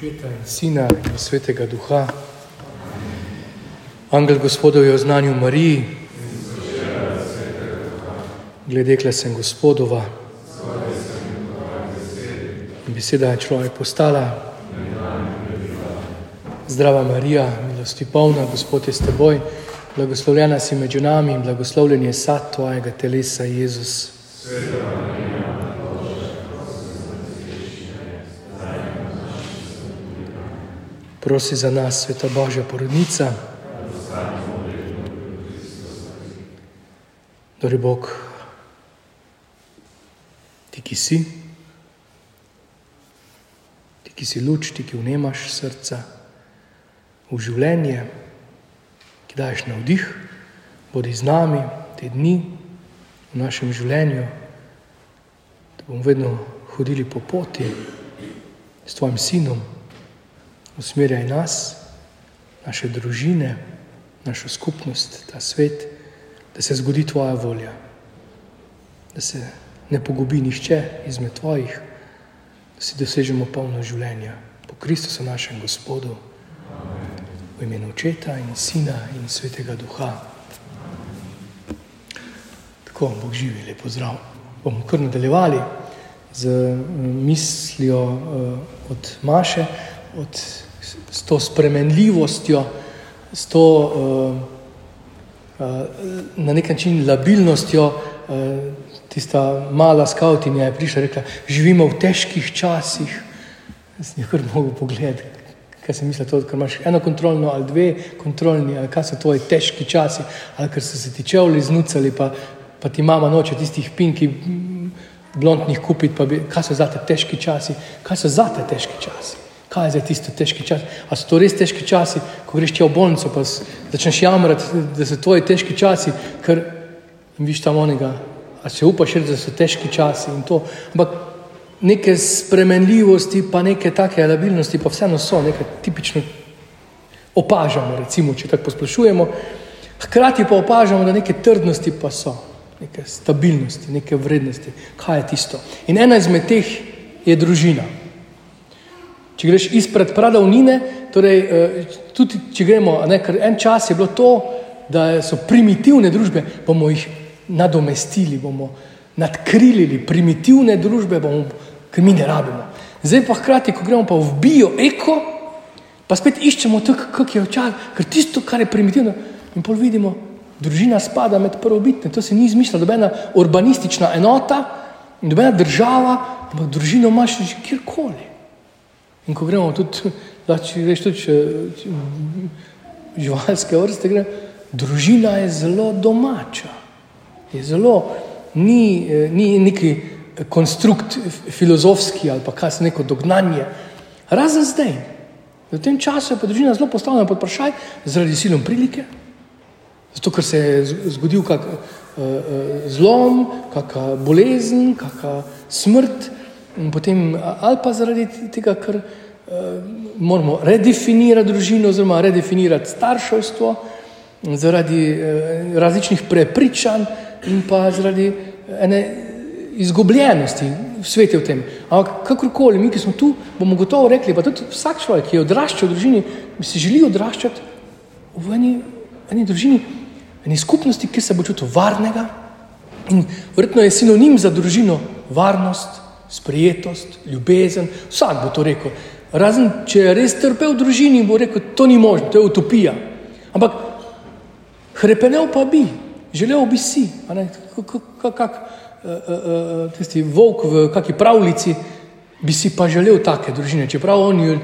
Očeta in Sina in Svetega Duha. Angel Gospodov je oznanil Mariji, glede kle sem Gospodova. Beseda je človek postala. Zdrava Marija, milosti polna, Gospod je s teboj, blagoslovljena si med nami in blagoslovljen je sad tvojega telesa, Jezus. Sveta. Prosi za nas, sveta Božja porodnica. Dori Bog, ti, ki si, ti, ki si luč, ti, ki vnemaš srca v življenje, ki daješ na vdih, bodi z nami te dni v našem življenju, da bomo vedno hodili po poti s tvojim sinom usmerjaj nas, naše družine, našo skupnost, ta svet, da se zgodi tvoja volja, da se ne pogubi nišče izmed tvojih, da si dosežemo polno življenja po Kristusu, našem Gospodu, v imenu Očeta in Sina in Svetega Duha. Tako, Bog živi, lepo zdrav. Bomo kar nadaljevali z mislijo uh, od Maše, od s to spremenljivostjo, s to uh, uh, na nek način labilnostjo. Uh, tista mala skavtinja je prišla in rekla: Živimo v težkih časih. Jaz sem kar mogel pogledati, kaj se misli, da imaš eno kontrolno ali dve kontrolni, ali kaj so tvoji težki časi, ali ker so se ti čevlji znucali, pa, pa ti mama noče tistih pinki. Blondnih kupiti, pa bi, kaj so za te težki časi, kaj so za te težki časi. Kaj je zdaj tisto težki čas? A so to res težki časi, ko greš ti v bolnico, pa začneš jamrati, da so tvoji težki časi, ker vidiš tam onega, a se upaš reči, da so težki časi in to. Ampak neke spremenljivosti, pa neke take labilnosti, pa vseeno so, nekaj tipično opažamo, recimo, če tako posplošujemo. Hkrati pa opažamo, da neke trdnosti pa so, neke stabilnosti, neke vrednosti. Kaj je tisto? In ena izmed teh je družina. Če greš izpred pradavnine, torej eh, tudi če gremo, ne, ker en čas je bilo to, da so primitivne družbe, bomo jih nadomestili, bomo nadkrilili primitivne družbe, bomo, ker mi ne rabimo. Zdaj pa hkrati, ko gremo pa v bio, eko, pa spet iščemo to, kako je včasih, ker tisto, kar je primitivno, in pol vidimo, družina spada med prvobitne, to se ni izmislila, dobena urbanistična enota, dobena država, ampak družino imaš že kjerkoli. In ko gremo tudi, da če greš tudi če, če, živalske vrste, gre, družina je zelo domača. Je zelo, ni, ni neki konstrukt filozofski ali pa kaj se neko dognanje. Razen zdaj. V tem času je pa družina zelo postavljena pod vprašaj zaradi silom prilike, zato ker se je zgodil kak uh, uh, zlom, kakšna bolezen, kakšna smrt. Potem, ali pa zaradi tega, ker uh, moramo redefinirati družino, oziroma redefinirati starševstvo, zaradi uh, različnih prepričanj in pa zaradi ene izgubljenosti v svetu v tem. Ampak kakorkoli, mi, ki smo tu, bomo gotovo rekli, pa tudi vsak človek, ki je odraščal v družini, si želi odraščati v eni, eni družini, eni skupnosti, ki se bo čutil varnega. In verjetno je sinonim za družino varnost, sprijetost, ljubezen, vsak bo to rekel. Razen če je res trpel v družini, bo rekel, to ni možno, to je utopija. Ampak hrepenel pa bi, želel bi si, kot eh, eh, eh, tisti volk v kakšni pravljici, bi si pa želel take družine, čeprav on je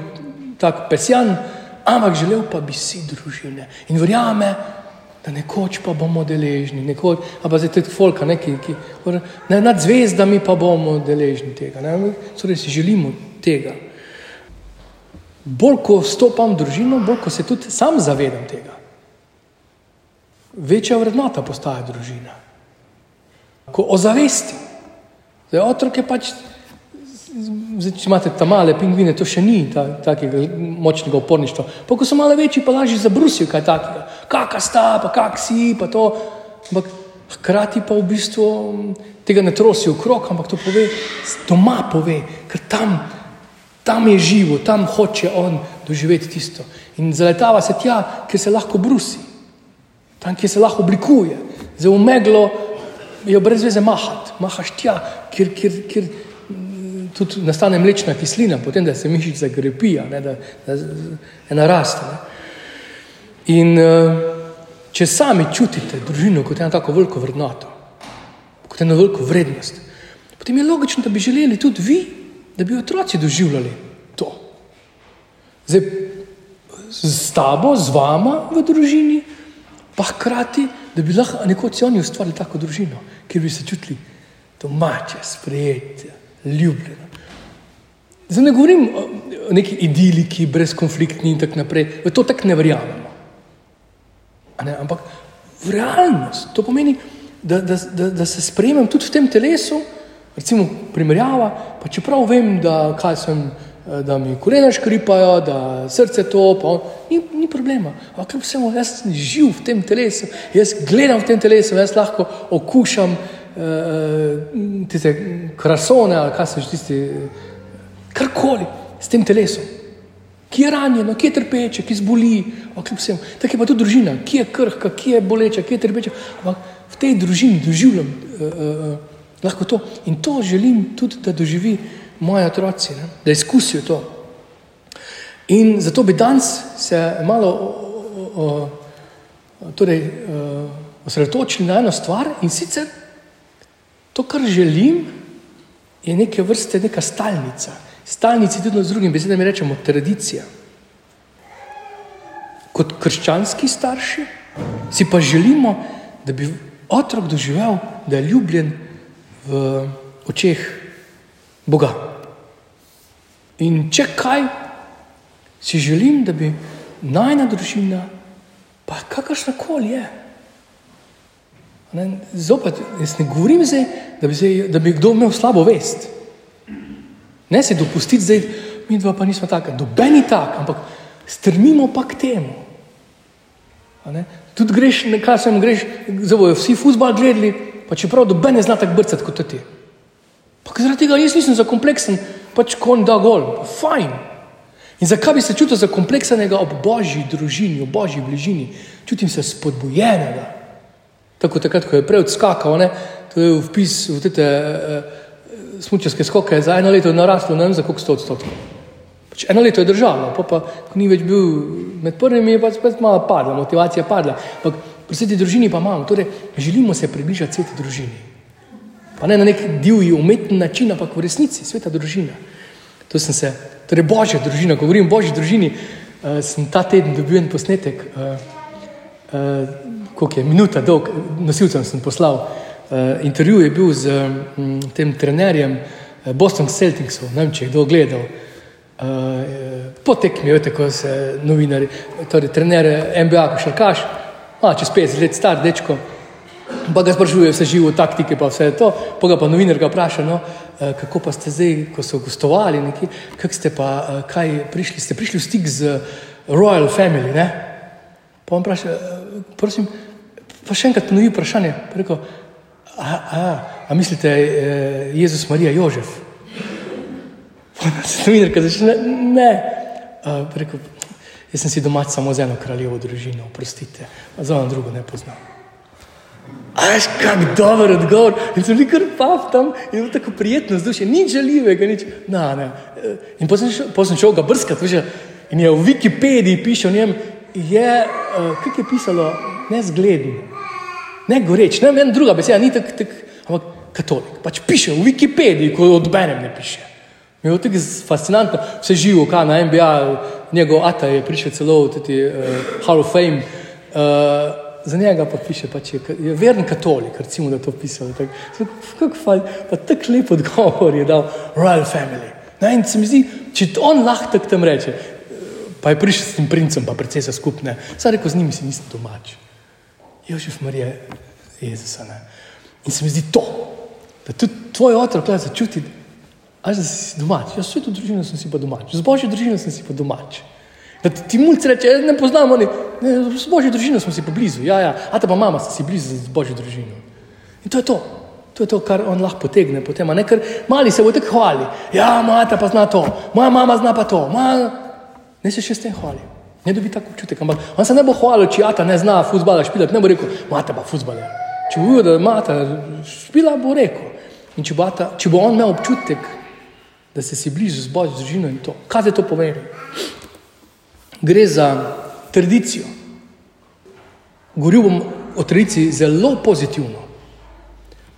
tako pesjan, ampak želel pa bi si družine. In verjame, da nekoč pa bomo deležni, nekoč, a pa zdaj tudi folka, ne, ki, ki, ne, nad zvezdami pa bomo deležni tega. Ne, torej si želimo tega. Bolj ko stopam v družino, bolj ko se tudi sam zavedam tega. Večja vrednota postaja družina. Ko ozavesti, da je otrok pač Zdaj, če imate tam male pingvine, to še ni ta, takega močnega uporništva. Pa, ko so malo večji, pa lažje zabrusijo kaj takega. Kaka sta, pa kak si, pa to. Ampak hkrati pa v bistvu tega ne trosijo krok, ampak to pove, doma pove, ker tam Tam je živo, tam hoče on doživeti tisto. In zaletava se tja, kjer se lahko brusi, tam, kjer se lahko oblikuje. Za umeglo je brez veze mahati, mahaš tja, kjer, kjer, kjer tudi nastane mlečna kislina, potem da se mišica grepi, da, da, da naraste. Ne. In uh, če sami čutite družino kot eno tako veliko vrednoto, kot eno veliko vrednost, potem je logično, da bi želeli tudi vi, da bi otroci doživljali to. Zdaj, z tabo, z vama v družini, pa hkrati, da bi lahko nekoč oni ustvarili tako družino, kjer bi se čutili domače, sprejeti, ljubljeni. Zdaj ne govorim o neki idiliki, brezkonfliktni in tako naprej, v to tako ne verjamemo. Ne? Ampak v realnost to pomeni, da, da, da, da se sprejemam tudi v tem telesu, recimo primerjava, pa čeprav vem, da sem. Eh, da mi kolena škripajo, da srce to, pa ni, ni problema. Ampak kljub vsemu, jaz sem živ v tem telesu, jaz gledam v tem telesu, jaz lahko okušam uh, tiste krasone ali kaj se že tisti, karkoli s tem telesom. Ki je ranjeno, ki je trpeče, ki zboli, kljub vsemu. Tako je pa tudi družina, ki je krhka, ki je boleča, ki je trpeča. Ampak v tej družini doživljam uh, uh, lahko to in to želim tudi, da doživi moji otroci, ne? da izkusijo to. In zato bi danes se malo o, o, torej, osredotočili na eno stvar in sicer to, kar želim, je neke vrste neka stalnica. Stalnici tudi z drugim besedami rečemo tradicija. Kot krščanski starši si pa želimo, da bi otrok doživel, da je ljubljen v očeh Boga. In če kaj, si želim, da bi najna družina, pa kakršna koli je. Ne, zopet, jaz ne govorim zdaj, da bi, zdaj, da bi kdo imel slabo vest. Ne se dopustiti zdaj, mi dva pa nismo tako, dobeni tak, ampak strmimo pa k temu. Tudi greš, nekaj sem greš, zdaj bojo vsi futbal gledali, pa čeprav doben ne zna tako brcati kot ti. Pa zaradi tega jaz nisem zakompleksen, pač kon da gol, fajn. In zakaj bi se čutil zakompleksanega ob božji družini, ob božji bližini? Čutim se spodbujenega. Tako takrat, ko je prej odskakal, ne? to je vpis v te e, e, smučarske skoke, za eno leto naraslo, ne vem za koliko sto odstotkov. Pač eno leto je držalo, pa, pa ko ni več bil med prvimi, je pač, pač malo padla, motivacija padla. Ampak pri sveti družini pa imamo, torej želimo se približati sveti družini. Pa ne na nek divji, umetni način, ampak v resnici sveta družina. To sem se, torej božja družina, ko govorim o božji družini, uh, sem ta teden dobil en posnetek, uh, uh, koliko je minuta dolg, nosilcem sem poslal. Uh, intervju je bil z um, tem trenerjem uh, Boston Celticsov, ne vem, če je kdo gledal. Uh, Potekmi, veste, ko se novinari, torej trener MBA, košarkaš, čez 50 let star dečko. Pa ga sprašuje vse živo, taktike, pa vse to. Pa ga pa novinar vpraša, no, eh, kako pa ste zdaj, ko so gostovali, kako ste pa eh, kaj prišli, ste prišli v stik z Royal Family. Ne? Pa on vpraša, eh, prosim, pa še enkrat ponovi vprašanje. Rekel, a, a, a mislite, Jezus, Marija, Jožef? Novinar, ki začne, ne. A, rekel, jaz sem si domač samo z eno kraljevo družino, oprostite, za eno drugo ne poznam. Ajš, kak dober odgovor. In sem bil kar pav tam in bilo tako prijetno vzdušje, nič žaljivega, nič. Na, ne. In potem sem, sem šel ga brskati, veš, in je v Wikipediji piše o njem, je, uh, kak je pisalo, ne zgleden, ne goreč, ne vem, druga beseda, ni tako, tak, ampak katolik. Pač piše v Wikipediji, ko odberem ne piše. Mi je tako fascinantno, vse živo, kaj na NBA, njegov ata je prišel celo v tudi uh, Hall of Fame. Uh, za njega pa piše, da je, je veren katolik, recimo, da to pisal. Tako tak lep odgovor je dal Royal Family. Ne, in se mi zdi, če on lahko tako tam reče, pa je prišel s tem princem, pa predvsej skupne, saj reko z njimi si nisem domač. Jožef Marija, Jezus. In se mi zdi to, da tudi tvoj otrok lahko začuti, da si domač. Jaz svetu družino sem si pa domač, z božjo družino sem si pa domač. Da ti, mulci reče, ne poznamo, ne, z božjo družino smo si pa blizu, ja, ja, a ta pa mama si blizu z božjo družino. In to je to. To je to, kar on lahko potegne potem. Ne, ker mali se bo tako hvali. Ja, mata pa zna to, moja mama zna pa to. Ma... Ne se še s tem hvali. Ne dobi tako občutek. Ampak on se ne bo hvalil, če ata ne zna futbala špilati. Ne bo rekel, mata pa futbala. Če bo videl, da mata špila, bo rekel. In če bo, ata, če bo on imel občutek, da se si bližje z božjo družino in to. Kaj je to pomeni? Gre za tradicijo. Govoril bom o tradiciji zelo pozitivno.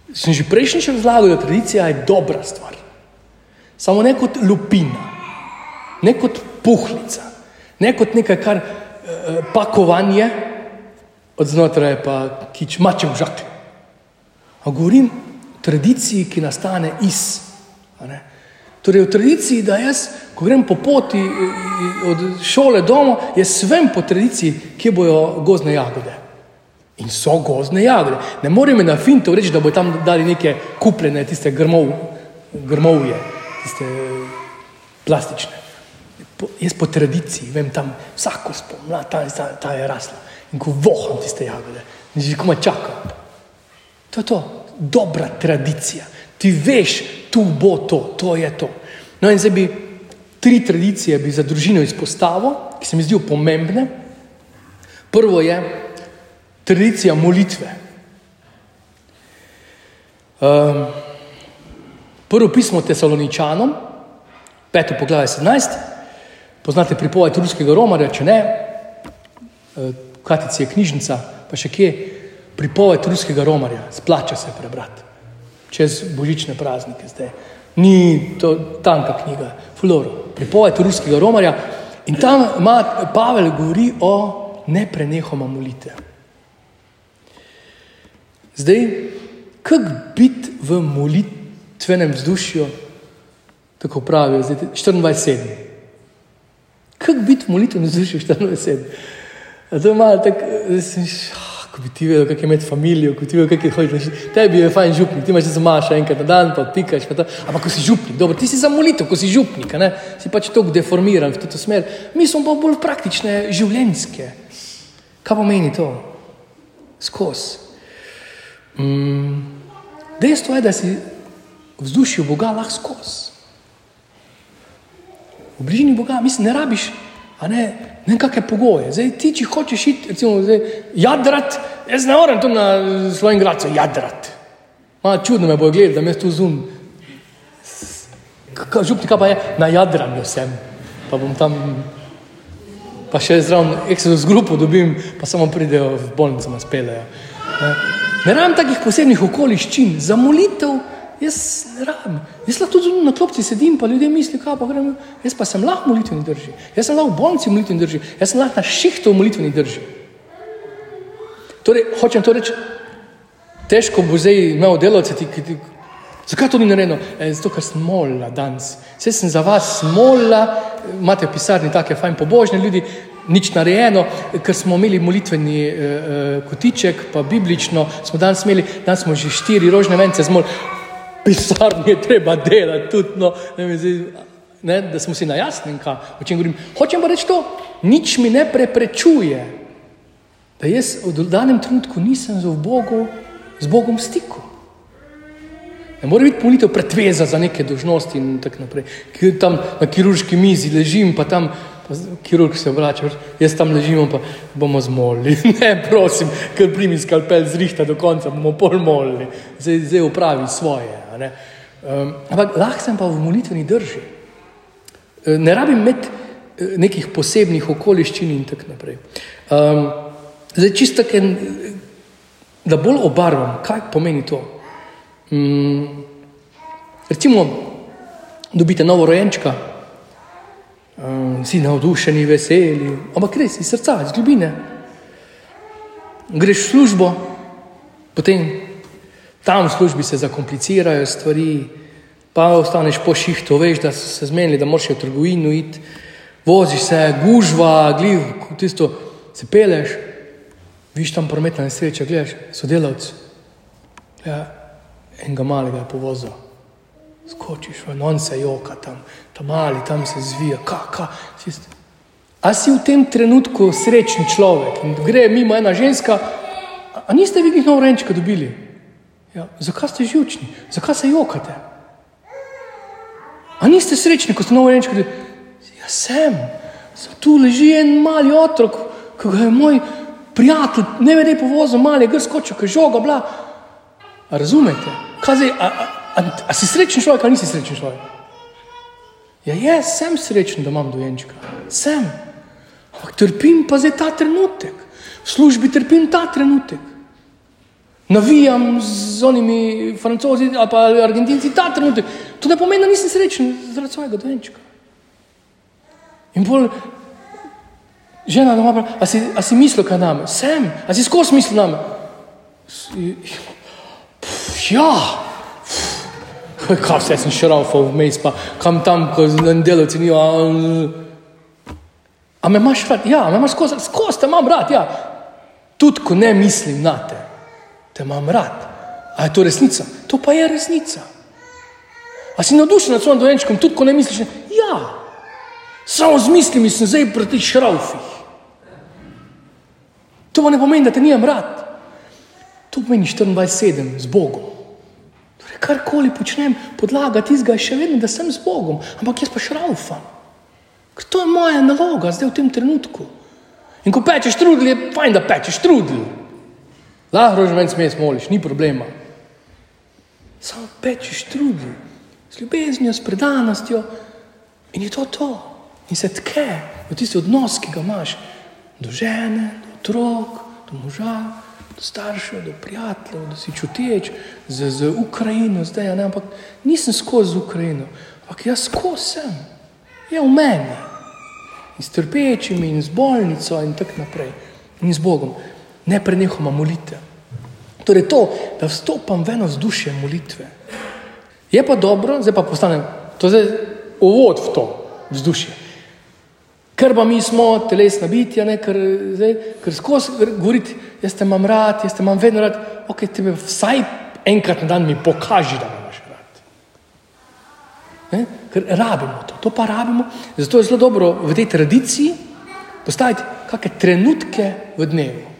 Sem že prejšnjič razlagal, da tradicija je dobra stvar. Samo ne kot lupina, ne kot puhlica, ne kot nekaj, kar eh, pakovanje od znotraj, pa kič mače v žak. A govorim o tradiciji, ki nastane iz. Torej, v tradiciji, da jaz, ko grem po poti od šole domov, jaz vem po tradiciji, kje bojo gozne jagode. In so gozne jagode. Ne morem na finto reči, da bo tam dali neke kupljene, tiste grmov, grmovje, tiste plastične. Po, jaz po tradiciji vem tam vsako spomlad, ta, ta, ta je rasla. In ko voham tiste jagode, že koma čakam. To je to, dobra tradicija. Ti veš, tu bo to, to je to. No, in zdaj bi tri tradicije bi za družino izpostavil, ki se mi zdijo pomembne. Prvo je tradicija molitve. Um, prvo pismo Tesaloničanom, peto poglavje 17, poznate pripoved ruskega romarja, če ne, uh, Katici je knjižnica, pa še kje, pripoved ruskega romarja, splača se prebrati čez božične praznike. Zdaj. Ni to tanka knjiga, Floro, pripoved ruskega romarja. In tam ima Pavel govori o neprenehoma molitve. Zdaj, kako biti v molitvenem vzdušju, tako pravijo, 24-7. Kako biti v molitvenem vzdušju 24-7? To je malo tako, da sem šel ko bi ti vedel, kako je imeti družino, ko ti vedel, kako je hoditi. Tebi je fajn župnik, ti imaš za maša enkrat na dan, pa pikaš. Pa Ampak ko si župnik, dobro, ti si za molitev, ko si župnik, ne? si pač tako deformiran v to smer. Mi smo pa bolj praktične, življenjske. Kaj pomeni to? Skos. Mm. Dejstvo je, da si vzdušil Boga lahko skos. V bližini Boga, mislim, ne rabiš a ne, ne kakšne pogoje. Zdaj, ti, če hočeš iti, recimo, jadrat, jaz ne morem tu na svojem gradu jadrat. Malo čudno me bo gledati, da me tu zum. Župnika pa je na jadranju sem, pa bom tam, pa še zraven, eksos grupo dobim, pa samo pridejo v bolnico, nas pelejo. Ne, ne rabim takih posebnih okoliščin, za molitev. Jaz ne rabim. Jaz lahko tudi na klopci sedim, pa ljudje mislijo, kaj pa gremo. Jaz pa sem lahko molitveni drži. Jaz sem lahko v bolnici molitveni drži. Jaz sem lahko na šihtu molitveni drži. Torej, hočem to reči, težko bo zdaj imel delovce, ti, ki ti. Zakaj to ni narejeno? E, zato, ker sem molila danes. Vse sem za vas molila, imate v pisarni take fajn pobožne ljudi, nič narejeno, ker smo imeli molitveni e, e, kotiček, pa biblično smo danes imeli, danes smo že štiri rožne vence zmolili pisarni je treba delati, tudi, no, ne, zdaj, ne, da smo si na jasnem, o čem govorim. Hočem pa reči to, nič mi ne preprečuje, da jaz v danem trenutku nisem z, Bogu, z Bogom v stiku. Ne more biti molitev pretveza za neke dožnosti in tako naprej. Ki tam na kirurški mizi ležim, pa tam kirurg se obrača, jaz tam ležim, pa bomo zmolili. Ne, prosim, ker primi skalpel zrihta do konca, bomo pol molili. Zdaj, zdaj upravi svoje. Um, ampak lahko sem pa v molitveni drži. E, ne rabim imeti e, nekih posebnih okoliščin in tako naprej. Um, zdaj, čisto tako, da bolj obarvam, kaj pomeni to. Um, recimo, dobite novo rojenčka, um, si navdušeni, veseli, ampak res iz srca, iz globine. Greš v službo, potem tam v službi se zakomplicirajo stvari, pa ostaneš po šihtu, veš, da so se zmenili, da moraš v trgovino iti, voziš se, gužva, gliv, tisto se peleš, viš tam prometna nesreča, gledaš, sodelavci. Ja, enega malega je povozil. Skočiš, on se joka tam, tam mali, tam se zvija, kaka. A si v tem trenutku srečen človek in gre mimo ena ženska, a niste vi njih novo renčka dobili? Ja, zakaj ste živčni, zakaj se jokate? A niste srečni, ko ste novo rečeni? Ja, sem. Tu leži en mali otrok, ki ga je moj prijatelj, ne vem, povozil, mali, gre skočil, ki žoga, bla. A razumete? Zdaj, a, a, a, a si srečen človek, ali nisi srečen človek? Ja, jaz sem srečen, da imam dojenčka. Sem. Ampak trpim pa zdaj ta trenutek. V službi trpim ta trenutek. Navijam z onimi francozi ali pa argentinci ta trenutek. To ne pomeni, da nisem srečen zaradi svojega dojenčka. In bolj žena doma pravi, a si, a si mislil, kaj name? Sem, a si skozi mislil name? Ja, kaj vse sem šrafal vmes, pa kam tam, ko delavci ni. A, a me imaš rad? Ja, me imaš skozi, skozi te imam rad, ja. Tudi ko ne mislim na te, te imam rad. A je to resnica? To pa je resnica. A si navdušen nad svojim dojenčkom, tudi ko ne misliš? Ja. Samo z mislimi sem zdaj pri teh šraufih. To pa ne pomeni, da te nimam rad. To pomeni 24-7 z Bogom. Torej, karkoli počnem, podlaga tizga je še vedno, da sem z Bogom, ampak jaz pa šraufam. To je moja naloga zdaj v tem trenutku. In ko pečeš trudil, je fajn, da pečeš trudil. Lahko že meni smeš moliš, ni problema. Samo pečeš trudil, s ljubeznijo, s predanostjo in je to to in se tke v tisti odnos, ki ga imaš do žene, do otrok, do moža, do staršev, do prijateljev, da si za, za Ukrajino, zdaj, ne, ampak nisem skozi Ukrajino, ampak jaz skozi sem, je v meni. In s trpečimi, in z bolnico, in tako naprej, in z Bogom, ne prenehoma molite. Torej, to, da vstopam v eno vzdušje molitve. Je pa dobro, zdaj pa postanem, to je uvod v to vzdušje. Ker pa mi smo telesna bitja, ne, ker, zdaj, ker skozi govoriti, jaz te imam rad, jaz te imam vedno rad, ok, ti me vsaj enkrat na dan mi pokaži, da me imaš rad. Ne, ker rabimo to, to pa rabimo. Zato je zelo dobro v tej tradiciji postaviti kakšne trenutke v dnevu.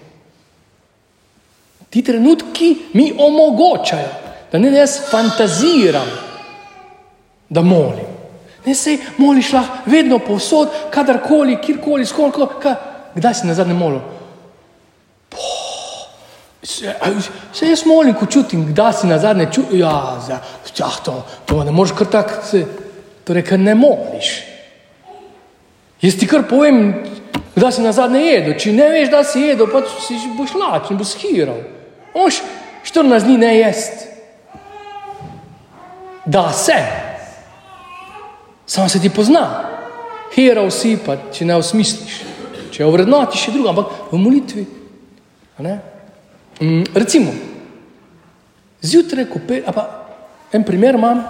Ti trenutki mi omogočajo, da ne jaz fantaziram, da molim. Ne se moliš lahko vedno povsod, kadarkoli, kjerkoli, skorko, ka, kdaj si na zadnjem molu. Se, se jaz molim, ko čutim, kdaj si na zadnje čutim. Ja, za, ja, to, to ne moreš kar tako, torej, ker ne moliš. Jaz ti kar povem, kdaj si na zadnje jedel. Če ne veš, da si jedel, pa si boš lačen, boš skiral. Moš 14 dni ne jest. Da se. Samo se ti pozna, hera vsi, pa če ne osmisliš. Če jo vrednotiš, je druga, ampak v molitvi. Mm, recimo, zjutraj, ko pe, pa, en primer imam,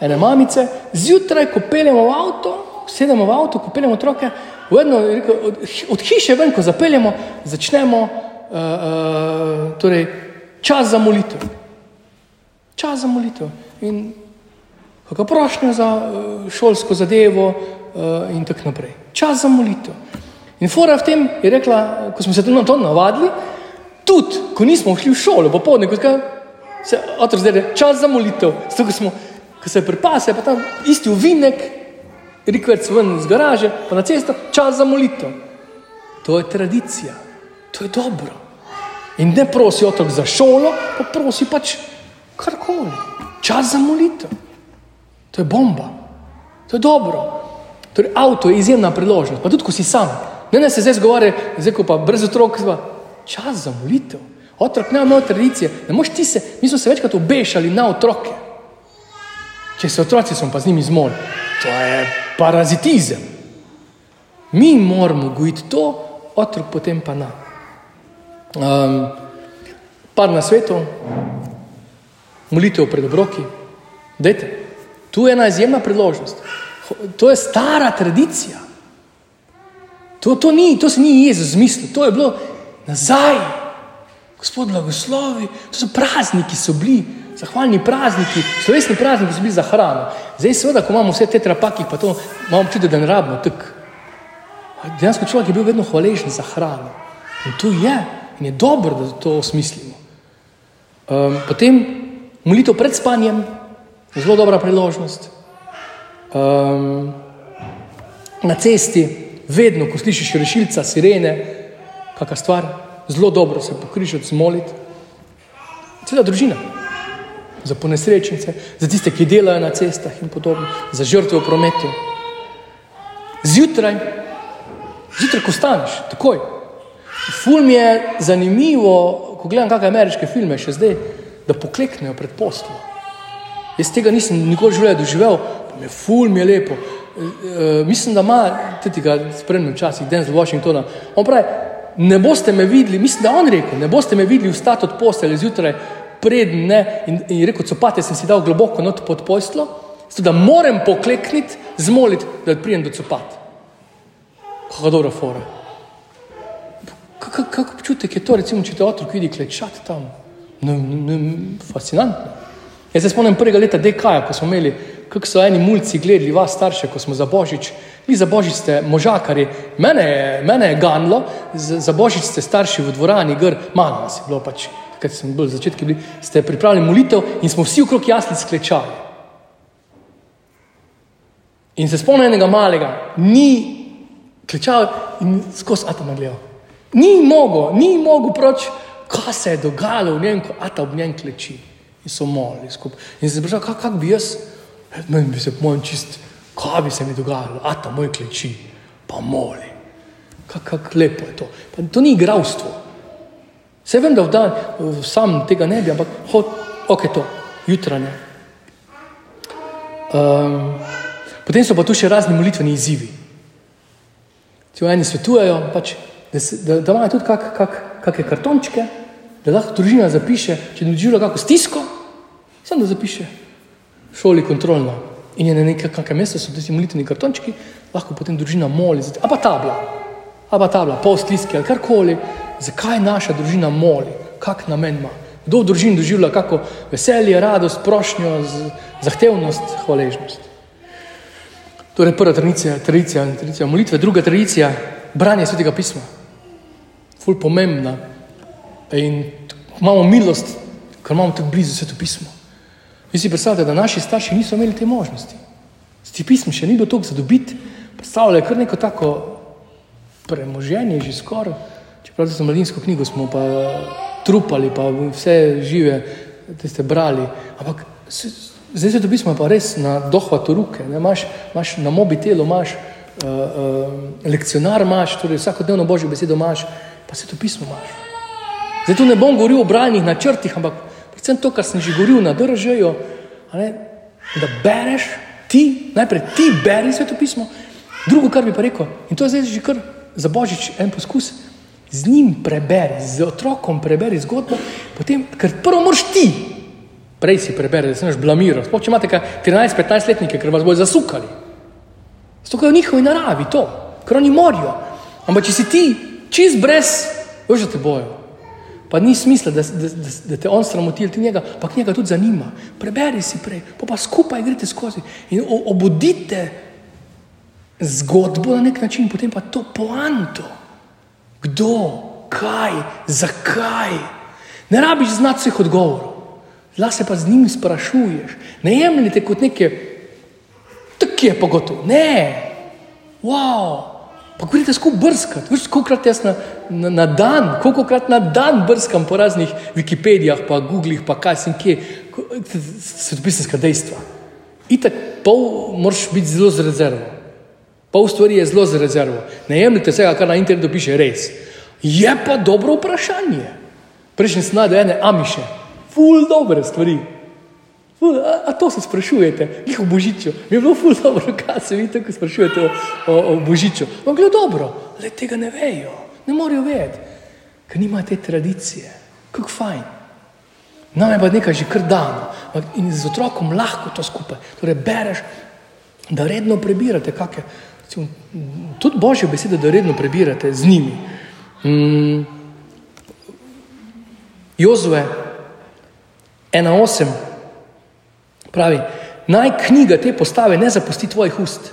ene mamice, zjutraj, ko peljemo v avto, sedemo v avto, ko peljemo otroke, vedno, od, od hiše ven, ko zapeljemo, začnemo uh, uh, torej, čas za molitev. Čas za molitev. In kakšno prošnjo za eh, šolsko zadevo uh, in tako naprej. Čas za molitev. In Fora v tem je rekla, ko smo se na to navadili, tudi ko nismo šli v šolo, popoldne, ko se otrok zdaj čas za molitev, zato ko, smo, ko se pripase, pa tam isti uvinek, rikverc ven iz garaže, pa na cesto, čas za molitev. To je tradicija, to je dobro. In ne prosi otrok za šolo, pa prosi pač karkoli. Čas za molitev. To je bomba, to je dobro. Torej, avto je izjemna priložnost, pa tudi ko si sam. Ne, ne se zdaj zgovarja, zdaj ko pa brez otrok, zva, čas za molitev. Otrok ne ima tradicije, ne moš ti se, mi smo se večkrat obešali na otroke. Če se otroci smo pa z njimi zmoli, to je parazitizem. Mi moramo gojiti to, otrok potem pa na. Um, par na svetu, molitev pred obroki, dajte. Tu je ena izjemna priložnost. To je stara tradicija. To, to, ni, to se ni Jezus zmislil, to je bilo nazaj. Gospod blagoslovi, to so prazniki, so bili, zahvalni prazniki, slovesni prazniki so bili za hrano. Zdaj, seveda, ko imamo vse te trapake, pa to imamo čuti, da ne rabimo tako. Dejansko človek je bil vedno hvaležen za hrano. In to je, in je dobro, da to osmislimo. Um, potem molitev pred spanjem, zelo dobra priložnost. Um, na cesti, vedno, ko slišiš rešilca, sirene, kakšna stvar, zelo dobro se pokrižati, zmoliti. Cela družina, za ponesrečnice, za tiste, ki delajo na cestah in podobno, za žrtve v prometu. Zjutraj, zjutraj, ko staneš, takoj. Ful mi je zanimivo, ko gledam kakšne ameriške filme, še zdaj, da pokleknejo pred poslom. Jaz tega nisem nikoli v življenju doživel, pa mi je ful mi je lepo. E, mislim, da ima tudi ga spremljam včasih, Denzel Washingtona. On pravi, ne boste me videli, mislim, da on rekel, ne boste me videli vstati od postelje zjutraj predn ne in, in rekel, copate sem si dal globoko not pod poslo, zato da moram poklekniti, zmoliti, da pridem do copat. Kako dobro fora. Kako občutek je to, recimo, če te otrok vidi klečati tam? No, no, fascinantno. Jaz se spomnim prvega leta DK-ja, ko smo imeli, kako so eni mulci gledali vas starše, ko smo za Božič, vi za Božič ste možakari, mene je, mene je ganlo, za Božič ste starši v dvorani, gr, malo nas je bilo pač, takrat sem bil začetki, bili, ste pripravili molitev in smo vsi okrog jasni sklečali. In se spomnim enega malega, ni klečal in skozi atom gledal. Ni mogo, ni mogo proč, kaj se je dogajalo v njem, ko ata ob njem kleči. In so molili skupaj. In se sprašal, kako kak bi jaz, meni bi se moj čist, kaj bi se mi dogajalo, ata moj kleči, pa moli. Kako kak lepo je to. Pa to ni igravstvo. Se vem, da v dan sam tega ne bi, ampak hod, ok, to, jutranje. Um, potem so pa tu še razni molitveni izzivi. Ti eni svetujejo, pač, da, se, da, da imajo tudi kakšne kak, kak kartončke, da lahko družina zapiše, če ne doživlja kako stisko, samo da zapiše šoli kontrolno. In je na nekem mestu, so ti molitveni kartončki, lahko potem družina moli, a pa tabla, a pa tabla, pol stiske ali karkoli, zakaj naša družina moli, kak namen ima. Kdo v družini doživlja kako veselje, radost, prošnjo, zahtevnost, hvaležnost. Torej, prva tradicija, tradicija, tradicija molitve, druga tradicija, branje svetega pisma. Ful pomembna. In imamo milost, ker imamo tako blizu sveto pismo. Vi si predstavljate, da naši starši niso imeli te možnosti. Sveti pismo še ni bilo toliko zadobiti, predstavljajo kar neko tako premoženje, že skoraj. Čeprav za mladinsko knjigo smo pa trupali, pa vse žive, te ste brali. Ampak Zdaj se to pismo pa res na dohvatu ruke, imaš, imaš na mobitelu, imaš uh, uh, lekcionar, imaš torej vsakodnevno božjo besedo, imaš pa se to pismo imaš. Zdaj tu ne bom govoril o branjih načrtih, ampak predvsem to, kar sem že govoril na držajo, da bereš ti, najprej ti beri sveto pismo, drugo, kar bi pa rekel, in to je zdaj že kar za božič en poskus, z njim preberi, z otrokom preberi zgodbo, potem, ker prvo moraš ti Prej si prebere, da se neš blamiral. Sploh če imate 13-15 letnike, ker vas bodo zasukali. Zato je v njihovi naravi to, ker oni morajo. Ampak če si ti čist brez, veš, da te bojo. Pa ni smisla, da, da, da, da te on sramoti, ti njega, pa njega tudi zanima. Preberi si prej, pa, pa skupaj greste skozi in obudite zgodbo na nek način, potem pa to poanto. Kdo, kaj, zakaj. Ne rabiš znati vseh odgovorov. Lahko se pa z njim sprašuješ. Ne jemljite kot neke, tako je pa gotovo. Ne, wow. Pa greste skupaj brskati. Veš, kolikrat jaz na, na, na dan, kolikrat na dan brskam po raznih Wikipedijah, pa Googlih, pa kaj sem kje, svetopisanska dejstva. Itak pol moraš biti zelo z rezervo. Pol stvari je zelo z rezervo. Ne jemljite vsega, kar na internetu piše, res. Je pa dobro vprašanje. Prejšnji sem najdel ene amiše ful dobre stvari. Ful, a, a to se sprašujete, njih o božiču. Mi je bilo ful dobro, kaj se vi tako sprašujete o, o, o božiču. Vam gre dobro, le tega ne vejo, ne morejo vedeti, ker nima te tradicije. Kako fajn. Nam je pa nekaj že kar dano in z otrokom lahko to skupaj. Torej, bereš, da redno prebirate, kakšne, tudi božje besede, da redno prebirate z njimi. Mm. Jozue 1.8 pravi, naj knjiga te postave ne zapusti tvojih ust,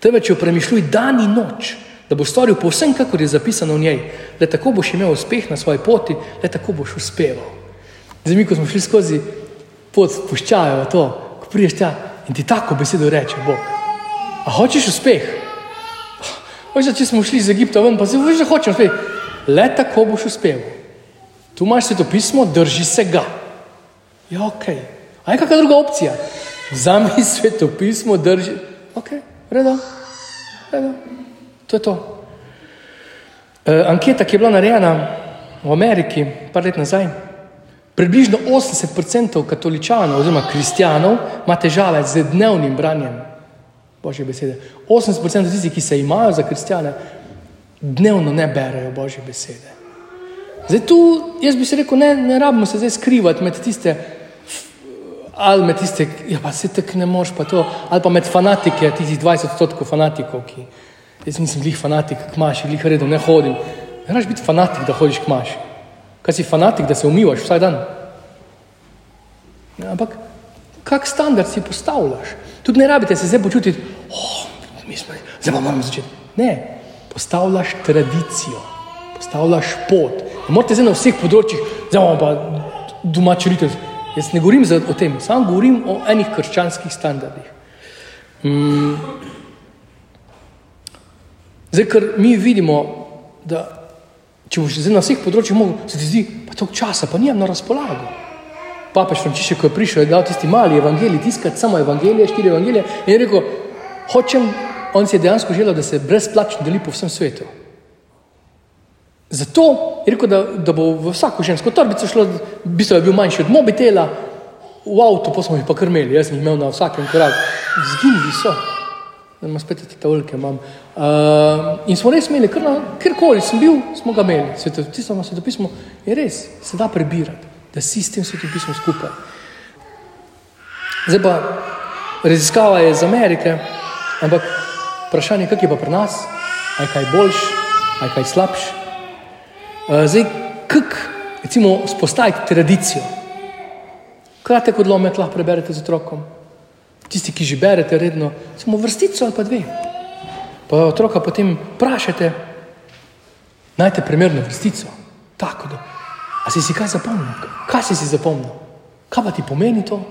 temveč jo premišljuj dan in noč, da boš storil povsem, kakor je zapisano v njej, le tako boš imel uspeh na svoji poti, le tako boš uspeval. Zdaj, mi, ko smo šli skozi pot, puščajo to, ko priješ tja in ti tako besedo reče, Bog. A hočeš uspeh? Veš, če smo šli iz Egipta ven, pa si veš, da hočeš uspeh. Le tako boš uspel. Tu imaš sveto pismo, drži se ga. Ja, ok. A je kakšna druga opcija? Vzami sveto pismo, drži. Ok, redo, redo. To je to. E, anketa, ki je bila narejena v Ameriki, par let nazaj, približno 80% katoličanov oziroma kristijanov ima težave z dnevnim branjem Božje besede. 80% tistih, ki se imajo za kristijane, dnevno ne berejo Božje besede. Zdaj tu, jaz bi se rekel, ne, ne rabimo se zdaj skrivati med tiste, ali med tiste, ja pa se tako ne moš pa to, ali pa med fanatike, tistih 20 odstotkov fanatikov, ki, jaz nisem glih fanatik, k maši, glih redo, ne hodim. Ne raš biti fanatik, da hodiš k maši. Kaj si fanatik, da se umivaš vsak dan? Ja, ampak, kak standard si postavljaš? Tudi ne rabite se zdaj počutiti, oh, smo, zdaj pa moramo začeti. Ne, postavljaš tradicijo, postavljaš pot. Ne morate zdaj na vseh področjih, zdaj pa domači ritev. Jaz ne govorim o tem, samo govorim o enih krščanskih standardih. Mm. Zdaj, ker mi vidimo, da če boš zdaj na vseh področjih mogel, se ti zdi, pa toliko časa, pa nijem na razpolago. Papež Frančišek, ko je prišel, je dal tisti mali evangelij, tiskati samo evangelije, štiri evangelije in je rekel, hočem, on si je dejansko želel, da se brezplačno deli po vsem svetu. Zato je rekel, da, da bo v vsako žensko torbico šlo, v bistvu je bil manjši od mobitela, v avtu pa smo jih pa krmeli, jaz sem jih imel na vsakem koraku, zginili so da ima spet te tavlke. Uh, in smo res imeli, kjerkoli sem bil, smo ga imeli. Svetopismo, svetopismo je res, se da prebirati, da si s tem svetopismom skupaj. Zdaj pa raziskava je iz Amerike, ampak vprašanje je, kak je pa pri nas, aj kaj boljš, aj kaj slabš. Uh, zdaj, kak, recimo, spostaviti tradicijo. Kratek odlomek lahko preberete z otrokom. Tisti, ki že berete redno, samo vrstico ali pa dve. Pa otroka potem vprašate, najte primerno vrstico. Tako da. A si si kaj zapomnil? Kaj si si zapomnil? Kaj pa ti pomeni to?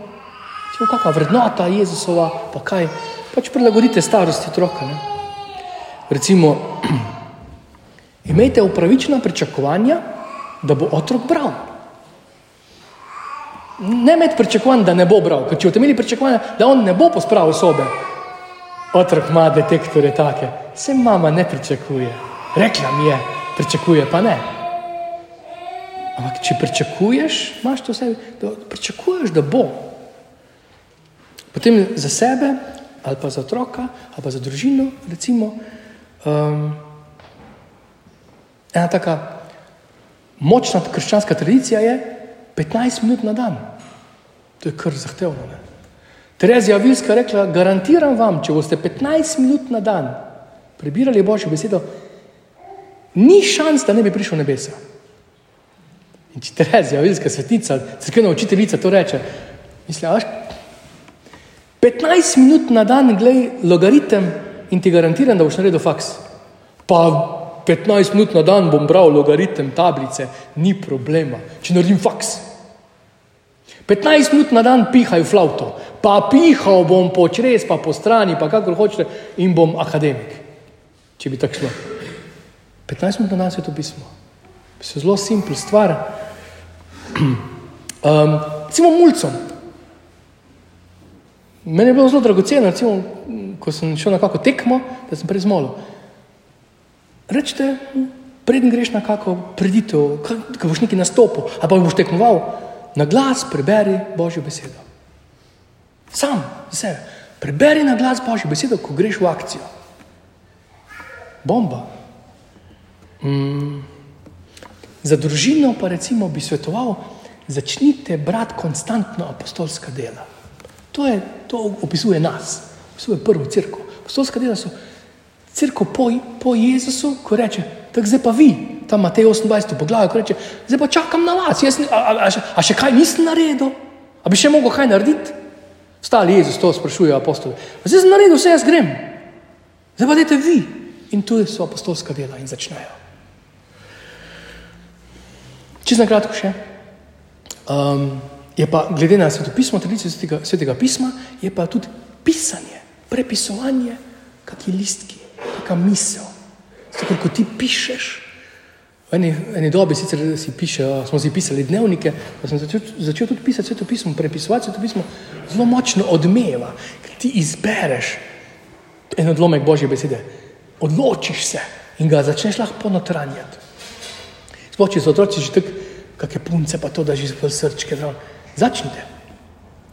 Če je kakšna vrednota Jezusova, pa kaj? Pač prilagodite starosti otroka. Ne? Recimo, imejte upravičena pričakovanja, da bo otrok bral ne imeti pričakovanj, da ne bo bral, ker če boste imeli pričakovanja, da on ne bo pospravil sobe, otrok ima detektore take, se mama ne pričakuje. Rekla mi je, pričakuje pa ne. Ampak če pričakuješ, imaš to v sebi, da pričakuješ, da bo. Potem za sebe, ali pa za otroka, ali pa za družino, recimo, um, ena taka močna krščanska tradicija je, 15 minut na dan. To je kar zahtevno. Ne? Terezija Vilska je rekla: Garantiram vam, če boste 15 minut na dan prebirali Božjo besedo, ni šans, da ne bi prišel nebesa. In če Terezija Vilska, svetica, crkvena učiteljica, to reče, misliš, 15 minut na dan, gledaj logaritem in ti garantiram, da boš naredil faks. Pa 15 minut na dan bom bral logaritem tablice, ni problema, če naredim faks. 15 minut na dan pihaj v flavto, pa pihal bom po črez, pa po strani, pa kakor hočete, in bom akademik. Če bi tako šlo. 15 minut na dan je to pismo. Se zelo simpel stvar. Um, recimo mulcom. Meni je bilo zelo dragoceno, recimo, ko sem šel na kako tekmo, da sem prezmolil. Rečete, preden greš na kako preditev, ko boš neki nastopil, ali pa boš tekmoval, na glas preberi Božjo besedo. Sam sebe. Preberi na glas Božjo besedo, ko greš v akcijo. Bomba. Mm. Za družino pa recimo bi svetoval, začnite brati konstantno apostolska dela. To, je, to opisuje nas, opisuje prvo crkvo. Apostolska dela so crkvo po, po Jezusu, ko reče, tako zdaj pa vi, tam Matej 28, poglavje, ki reče: Zdaj pa čakam na vas, jaz, a, a, a, a še kaj nisem naredil, a bi še mogel kaj narediti? Stali Jezus to sprašuje apostole. Zdaj sem naredil vse, jaz grem, zdaj pa dajte vi. In tu so apostolska dela in začnejo. Čisto na kratko še. Um, je pa, glede na svetopismo, tradicijo svetega, svetega pisma, je pa tudi pisanje, prepisovanje, kakšni listki, kakšna misel. Zato, ker ko ti pišeš, v eni, eni dobi sicer si piše, smo si pisali dnevnike, pa sem začel, začel tudi pisati svetopismo, prepisovati svetopismo, zelo močno odmeva, ker ti izbereš en odlomek Božje besede, odločiš se in ga začneš lahko ponotranjati. Sploh, če so otroci že tako, kakšne punce pa to, da že zelo srčke, da začnite.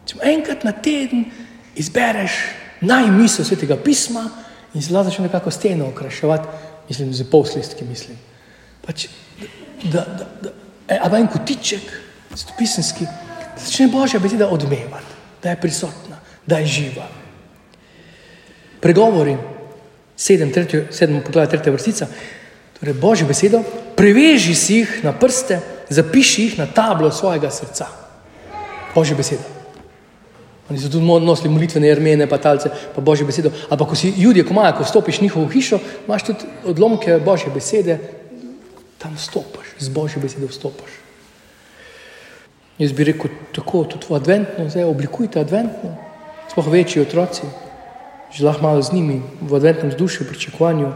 Če enkrat na teden izbereš najmisel svetega pisma in zelo začneš nekako steno okraševati, mislim, z poslistki mislim. Pač, da, da, da, e, ali en kotiček, stopisenski, da začne Božja beseda odmevati, da je prisotna, da je živa. Pregovori, sedem, tretjo, sedem poglavje, tretja vrstica, torej Božjo besedo, preveži si jih na prste, zapiši jih na tablo svojega srca. Božja beseda. Oni so tudi nosili molitvene armene, pa talce, pa Božjo besedo. Ampak ko si ljudje, ko imajo, ko stopiš njihovo hišo, imaš tudi odlomke Božje besede, tam stopiš, z Božjo besedo vstopiš. Jaz bi rekel tako, tudi v adventno, zdaj oblikujte adventno, sploh večji otroci, že lahko malo z njimi v adventnem vzdušju, pričakovanju.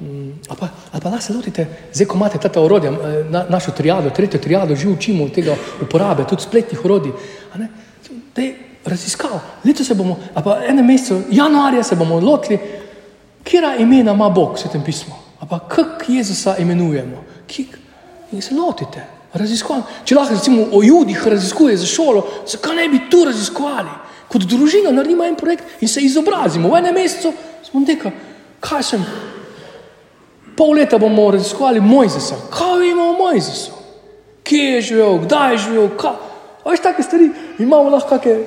Mm, ali pa, ali pa lahko se lotite, zdaj ko imate ta orodja, eh, na, našo triado, tretjo triado, že učimo tega uporabe, tudi spletnih orodij. Da je raziskal, leto se bomo, a pa enem mesecu, januarja se bomo lotili, kera imena ima Bog v svetem pismu, a pa kak Jezusa imenujemo, kik in se lotite, raziskujemo. Če lahko recimo o judih raziskuje za šolo, zakaj ne bi tu raziskovali? Kot družina naredimo en projekt in se izobrazimo. V enem mesecu smo rekli, kaj sem. Pol leta bomo raziskovali Mojzesa. Kaj vemo o Mojzesu? Kje je živel, kdaj je živel, kaj. Veš, take stvari imamo lahko kakšne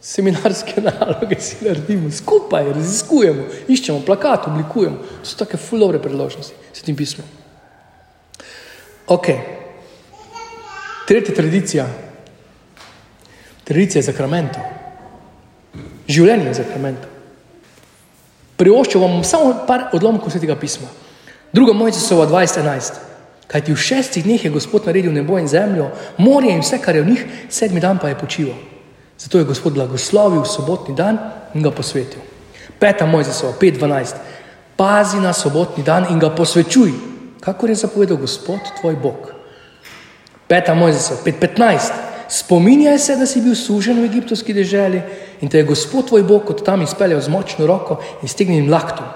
seminarske naloge, si naredimo skupaj, raziskujemo, iščemo plakat, oblikujemo. To so take fulovre predložnosti s tem pismom. Ok. Tretja tradicija. Tradicija zakramentov. Življenje zakramentov. Privoščil vam samo par odlomkov svetega pisma. Druga mojica so v 2011. Kaj ti v šestih dneh je Gospod naredil nebo in zemljo, morje in vse, kar je v njih, sedmi dan pa je počival. Zato je Gospod blagoslovil sobotni dan in ga posvetil. Peta Mojzesova, 5.12. Pazi na sobotni dan in ga posvečuj, kakor je zapovedal Gospod, tvoj Bog. Peta Mojzesova, 5.15. Spominjaj se, da si bil sužen v egiptovski deželi in te je Gospod tvoj Bog kot tam izpeljal z močno roko in stegnim laktom.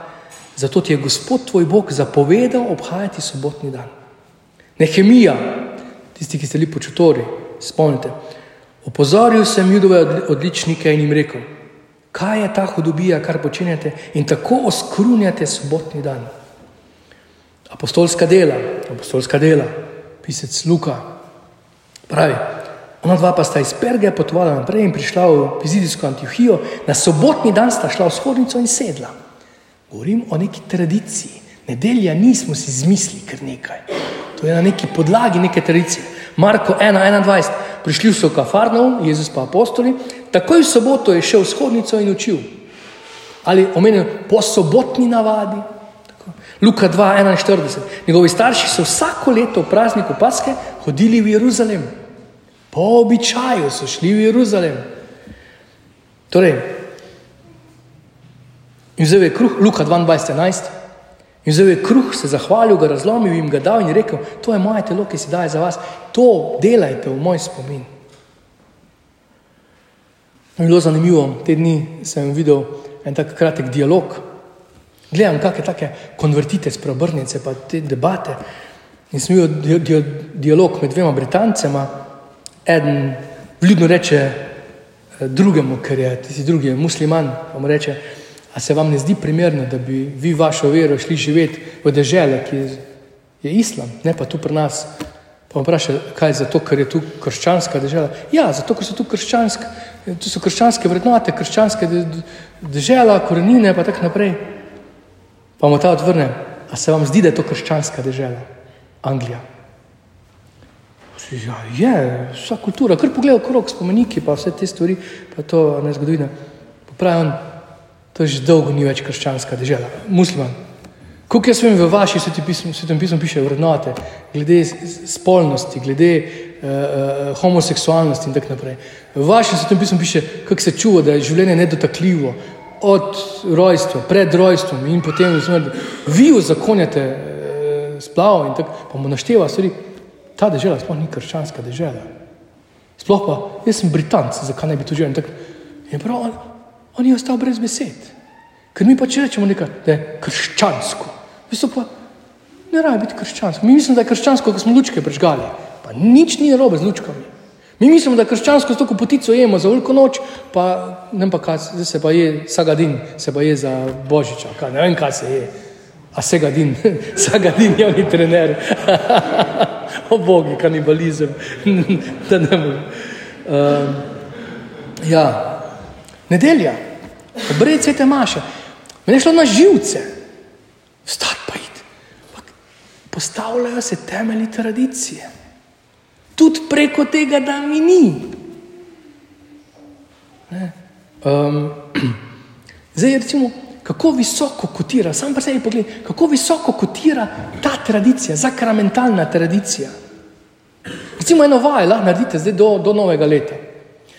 Zato ti je Gospod tvoj Bog zapovedal obhajati sobotni dan. Nehemija, tisti, ki ste bili počutori, spomnite. Opozoril sem judove odličnike in jim rekel, kaj je ta hudobija, kar počenjate in tako oskrunjate sobotni dan. Apostolska dela, apostolska dela, pisec Luka, pravi, ona dva pa sta iz Perge potovala naprej in prišla v Pizidijsko Antiohijo, na sobotni dan sta šla v shodnico in sedla. Govorim o neki tradiciji, nedelja nismo si zmislili kar nekaj. To je na neki podlagi neke tradicije. Marko 1:21, prišli so v Kafarnaum, Jezus pa apostoli, takoj v soboto je šel v shodnico in učil. Ali omenil po sobotni navadi. Tako. Luka 2:41, njegovi starši so vsako leto v prazniku Paske hodili v Jeruzalem. Po običaju so šli v Jeruzalem. Torej, in zdaj je kruh, Luka 22:11. In zdaj je kruh se zahvalil, ga razlomil in ga dal in rekel: To je moje telo, ki se daje za vas, to delajte v moj spomin. Bilo je zanimivo, te dni sem videl en tak kratek dialog. Gledam, kakšne take konvertite, spreobrnice, pa te debate. In sem videl di di dialog med dvema Britancema, eden vljudno reče eh, drugemu, ker je tisti drugi musliman, pa mu reče, A se vam ne zdi primerno, da bi vi vašo vero šli živeti v dežele, ki je islam, ne pa tu pri nas? Pa vam vprašaj, kaj je zato, ker je tu krščanska dežela? Ja, zato, ker so tu krščanske, tu so krščanske vrednote, krščanske dežela, korenine in tako naprej. Pa mu ta odvrne, a se vam zdi, da je to krščanska dežela? Anglija. Ja, je, vsa kultura, kar pogleda okrog spomeniki, pa vse te stvari, pa to ne zgodovina. Pravi on, To je že dolgo ni več krščanska država, musliman. Kako jaz vem, v vaši svetem pismu, piše vrednote, glede spolnosti, glede uh, homoseksualnosti in tako naprej. V vašem svetovnem pismu piše, kako se čuva, da je življenje nedotakljivo od rojstva, pred rojstvom in potem smrti. Vi uzakonjate uh, splav in tako, pa mu našteva stvari. Ta država sploh ni krščanska država. Sploh pa, jaz sem Britanc, zakaj ne bi to želel? In prav, on, je ostal brez besed. Ker mi pač rečemo nekaj, da je krščansko. Visto pa, ne rabi biti krščansko. Mi mislimo, da je krščansko, ko smo lučke prežgali. Pa nič ni narobe z lučkami. Mi mislimo, da je krščansko, zato ko potico jemo za veliko noč, pa ne pa kaj, zdaj se pa je sagadin, se pa je za božiča, kaj, ne vem kaj se je. A segadin, sagadin je oni trener. o bogi, kanibalizem. da ne morem. Um, ja, nedelja, obred svete maše. Mene je šlo na živce, vstat pa id. Postavljajo se temelji tradicije. Tudi preko tega, da mi ni. Um, zdaj, recimo, kako visoko kotira, sam pa se jih pogled, kako visoko kotira ta tradicija, zakramentalna tradicija. Recimo eno vaj lahko naredite zdaj do, do novega leta.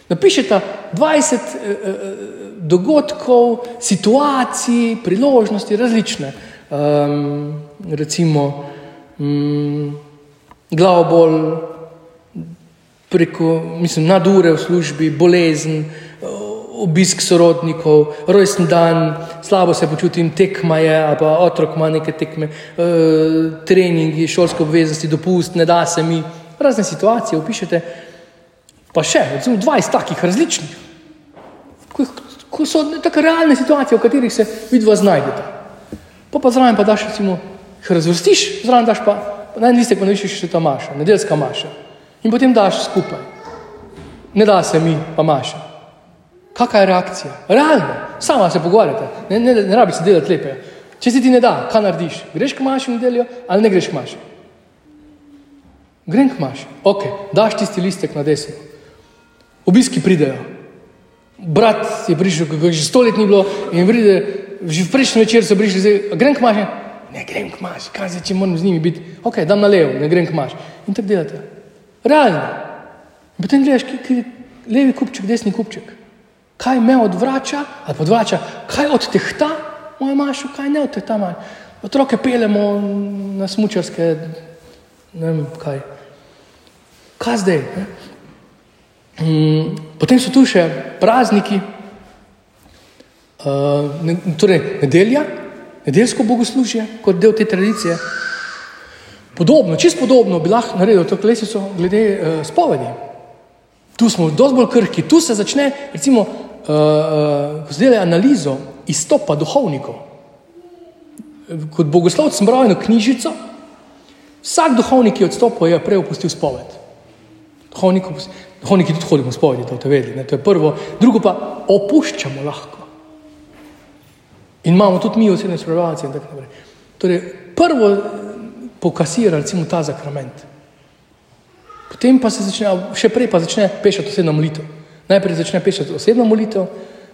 Napišete 20 eh, eh, dogodkov, situacij, priložnosti, različne. Um, recimo um, glavobol, preko, mislim, nadure v službi, bolezen, obisk sorodnikov, rojsten dan, slabo se počutim, tekma je, ali pa otrok ima neke tekme, uh, treningi, šolske obveznosti, dopust, ne da se mi, razne situacije opišete. Pa še, recimo, 20 takih različnih, ko, ko so tako realne situacije, v katerih se vidva znajdete. Pa pa zraven pa daš, recimo, jih razvrstiš, zraven daš pa, na en listek pa navišiš še ta maša, nedeljska maša. In potem daš skupaj. Ne da se mi, pa maša. Kakšna je reakcija? Realno, sama se pogovarjate, ne, ne, ne rabi se delati lepe. Če se ti ne da, kaj narediš? Greš k maši v nedeljo ali ne greš k maši? Grem k maši, ok, daš tisti listek na desno. Obiski pridejo. Brat je prišel, kako že sto let ni bilo, in pride, že v prejšnji večer so prišli, grem k maši, ne grem k maši, kaj zdaj, če moram z njimi biti, ok, dam na levo, ne grem k maši. In tako delate. Realno. In potem gledaš, ki, ki, levi kupček, desni kupček kaj me odvrača, ali podvrača, kaj odtehta mojo mašo, kaj ne odtehta mojo. Otroke pelemo na smučarske, ne vem kaj. Kaj zdaj? Ne? Mm, potem so tu še prazniki, ne, torej nedelja, nedeljsko bogoslužje kot del te tradicije. Podobno, čist podobno bi lahko naredil to klesico glede uh, spovedi. Tu smo dosti bolj krhki, tu se začne, recimo, uh, uh, ko zdaj analizo izstopa duhovnikov. Kot bogoslovec sem bral eno knjižico, vsak duhovnik, ki je odstopil, je prej opustil spoved. Duhovniki tudi hodimo spovedi, da to vedeli. To je prvo. Drugo pa opuščamo lahko. In imamo tudi mi osebne spremljajoče in tako naprej. Torej, prvo pokasira recimo ta zakrament. Potem pa se začne, še prej pa začne pešati osebno molitev. Najprej začne pešati osebno molitev,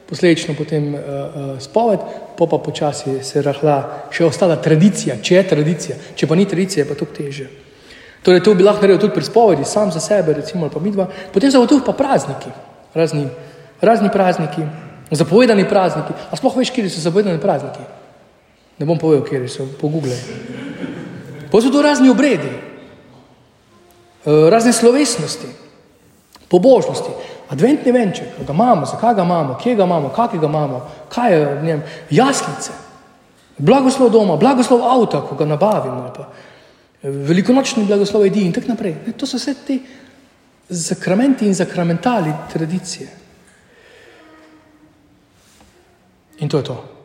posledično potem uh, uh, spoved, pa pa počasi se rahla še ostala tradicija, če je tradicija, če pa ni tradicija, pa to teže. Torej, to bi lahko naredil tudi pri spovedi, sam za sebe, recimo, ali pa midva. Potem so tu pa prazniki, razni, razni prazniki, zapovedani prazniki. A sploh veš, kje so zapovedani prazniki? Ne bom povedal, kje so, pogooglej. Pa so to razni obredi, Eh, razne slovesnosti, pobožnosti. Adventni venček, ga imamo, zakaj ga imamo, kje ga imamo, kakega imamo, kaj je v njem, jaslice, blagoslov doma, blagoslov avta, ko ga nabavimo, pa velikonočni blagoslov jedi in tako naprej. To so vse te zakramenti in zakramentali tradicije. In to je to.